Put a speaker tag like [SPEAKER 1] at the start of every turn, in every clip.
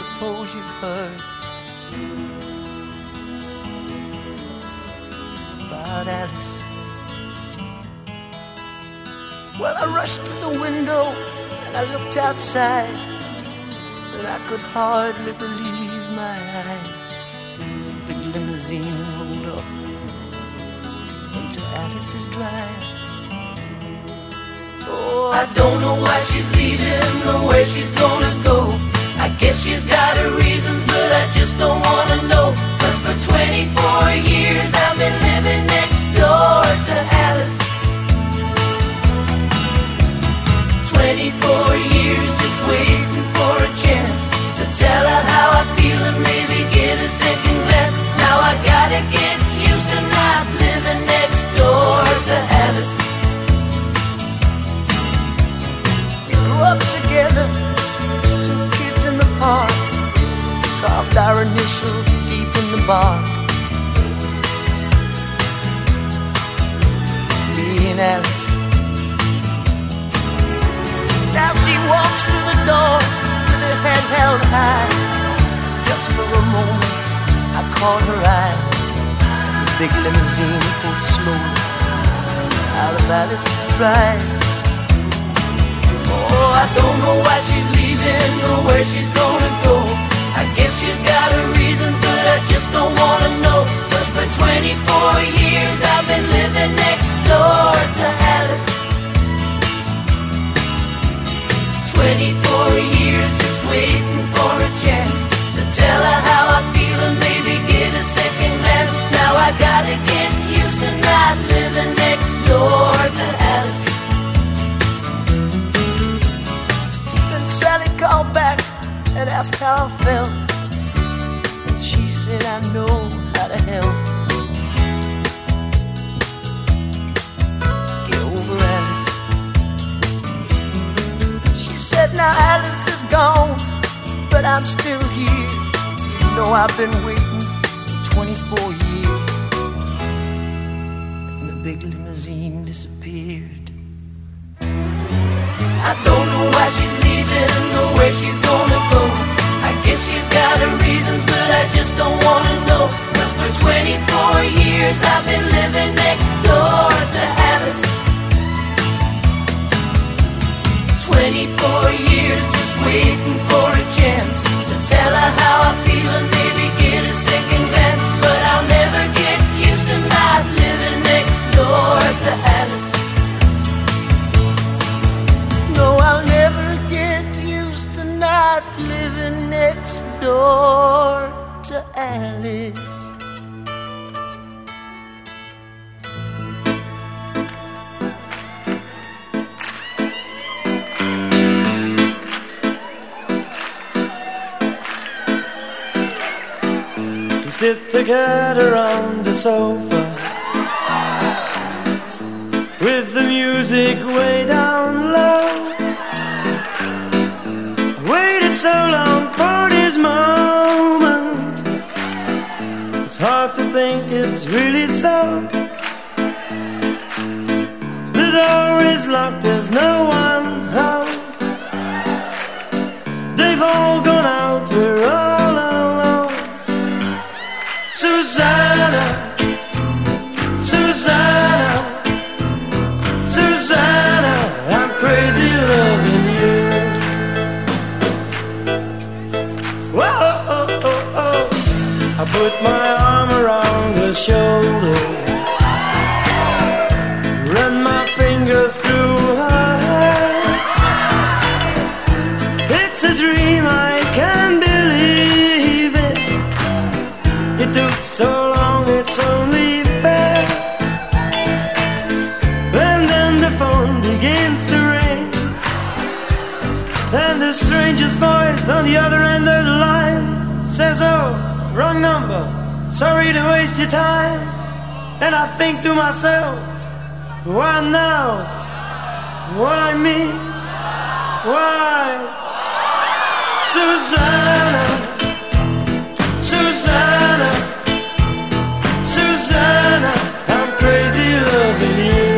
[SPEAKER 1] Suppose you've heard about Alice. Well, I rushed to the window and I looked outside, but I could hardly believe my eyes. A big limousine rolled up into Alice's drive. Oh, I don't know why she's leaving or where she's gonna go. I guess she's got her reasons, but I just don't wanna know. Cause for 24 years I've been living next door to Alice. 24 years just waiting for a chance to tell her how I feel and maybe get a second glass. Now I gotta get park, carved our initials deep in the bark. Me and Alice. Now she walks through the door with her head held high. Just for a moment, I caught her eye as a big limousine pulled slowly out of Alice's drive. I don't know why she's leaving or where she's gonna go. I guess she's got her reasons, but I just don't wanna know. Cause for 24 years I've been living next door to Alice. 24 years just waiting for a chance to tell her asked how I felt. And she said, I know how to help. Get over Alice. She said, Now Alice is gone, but I'm still here. You know, I've been waiting for 24 years. And the big limousine disappeared. I don't know why she's leaving or where she's gonna go. Guess she's got her reasons, but I just don't wanna know. Cause for 24 years I've been living next door to Alice. 24 years just waiting for a chance to tell her how I feel and maybe get a second glance. But next door to Alice.
[SPEAKER 2] We sit together on the sofa with the music way down low. I waited so long this moment. It's hard to think it's really so. The door is locked, there's no one home. They've all gone out, we're put my arm around her shoulder, run my fingers through her hair. It's a dream I can't believe it. It took so long, it's only fair. And then the phone begins to ring, and the strangest voice on the other end of the line says, Oh wrong number. Sorry to waste your time. And I think to myself, why now? Why me? Why? Susanna, Susanna, Susanna, I'm crazy loving you.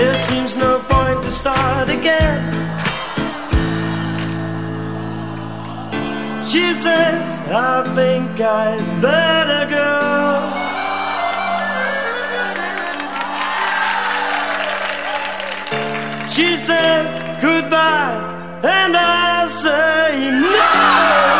[SPEAKER 2] There seems no point to start again. She says, I think I better go. She says goodbye, and I say no.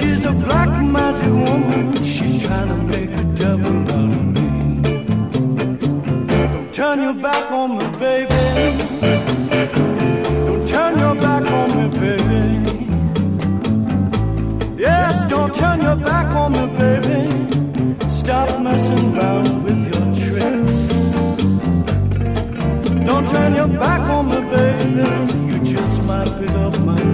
[SPEAKER 2] She's a black magic woman. She's trying to make a devil out of me. Don't turn your back on me, baby. Don't turn your back on me, baby. Yes, don't turn your back on me, baby. Stop messing around with your tricks. Don't turn your back on me, baby. You
[SPEAKER 3] just might pick up my.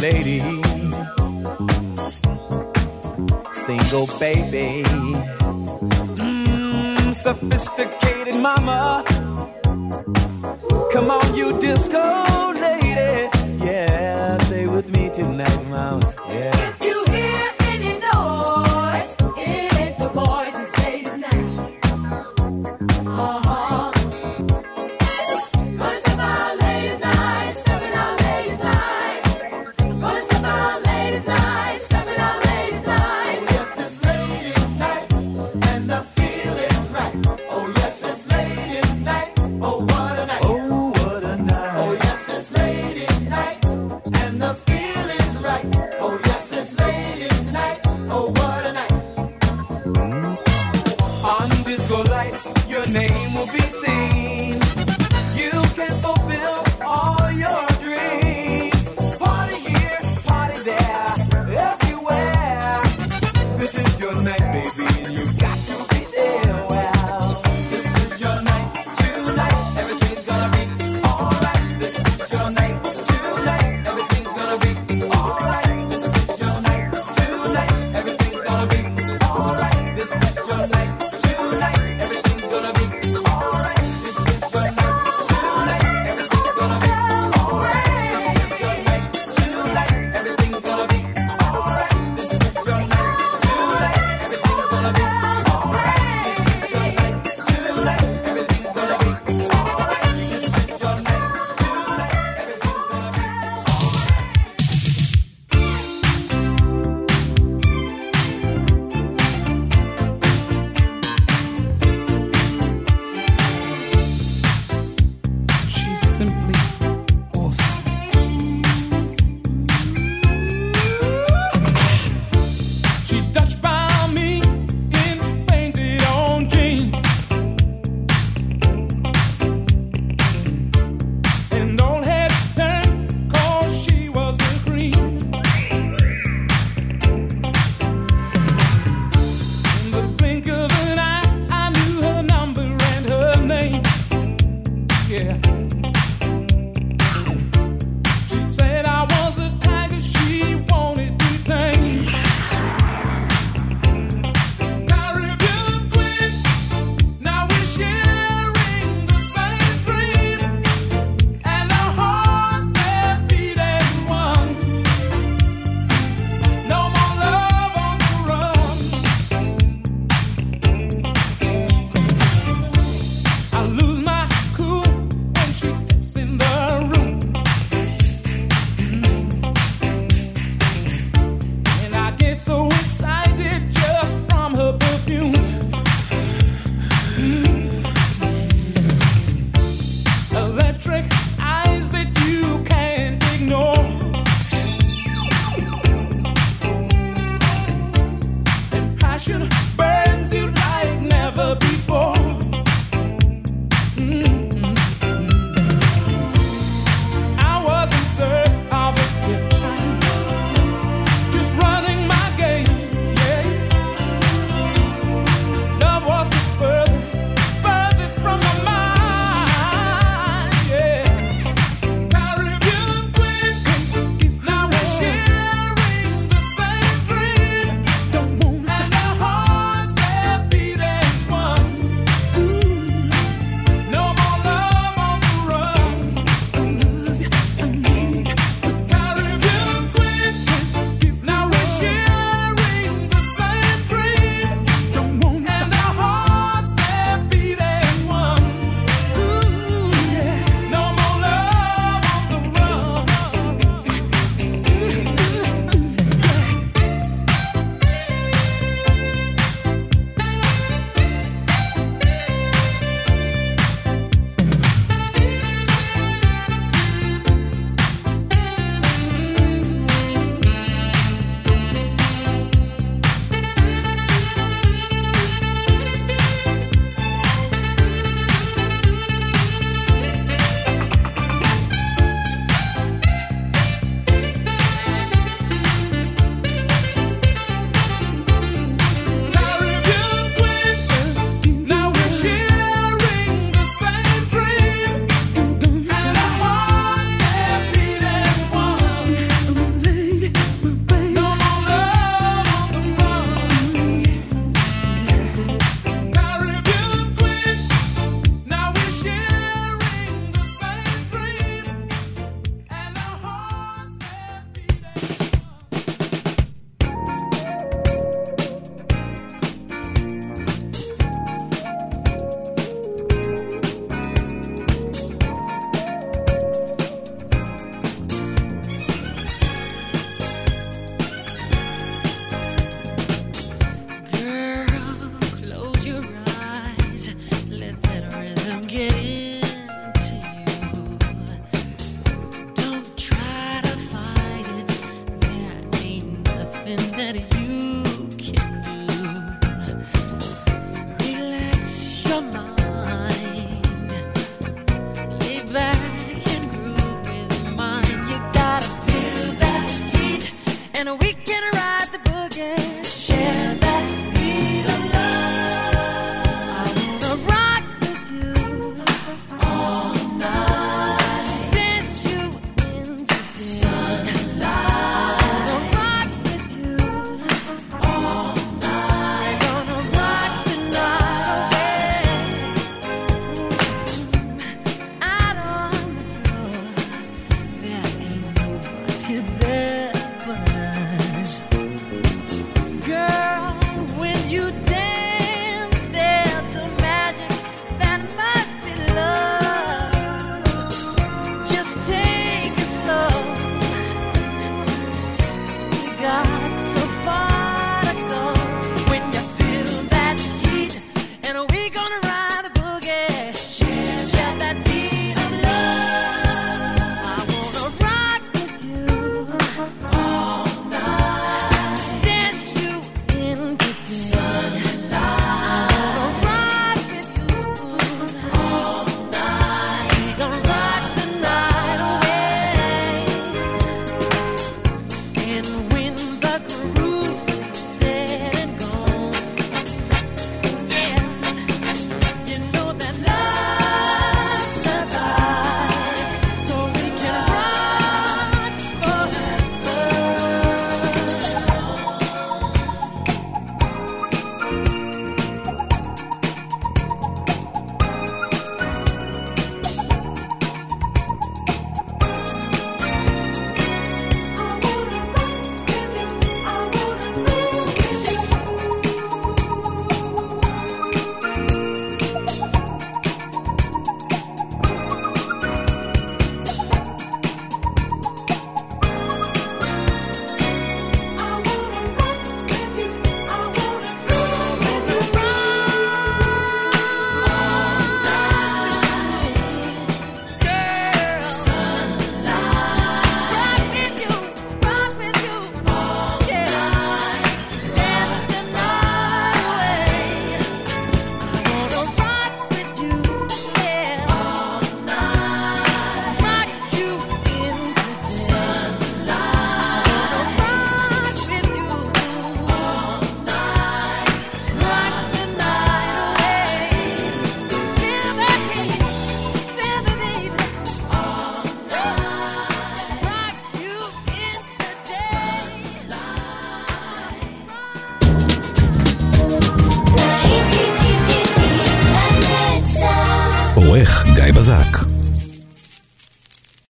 [SPEAKER 4] lady, single baby, mm, sophisticated mama. Come on, you disco lady, yeah, stay with me tonight, mama, yeah.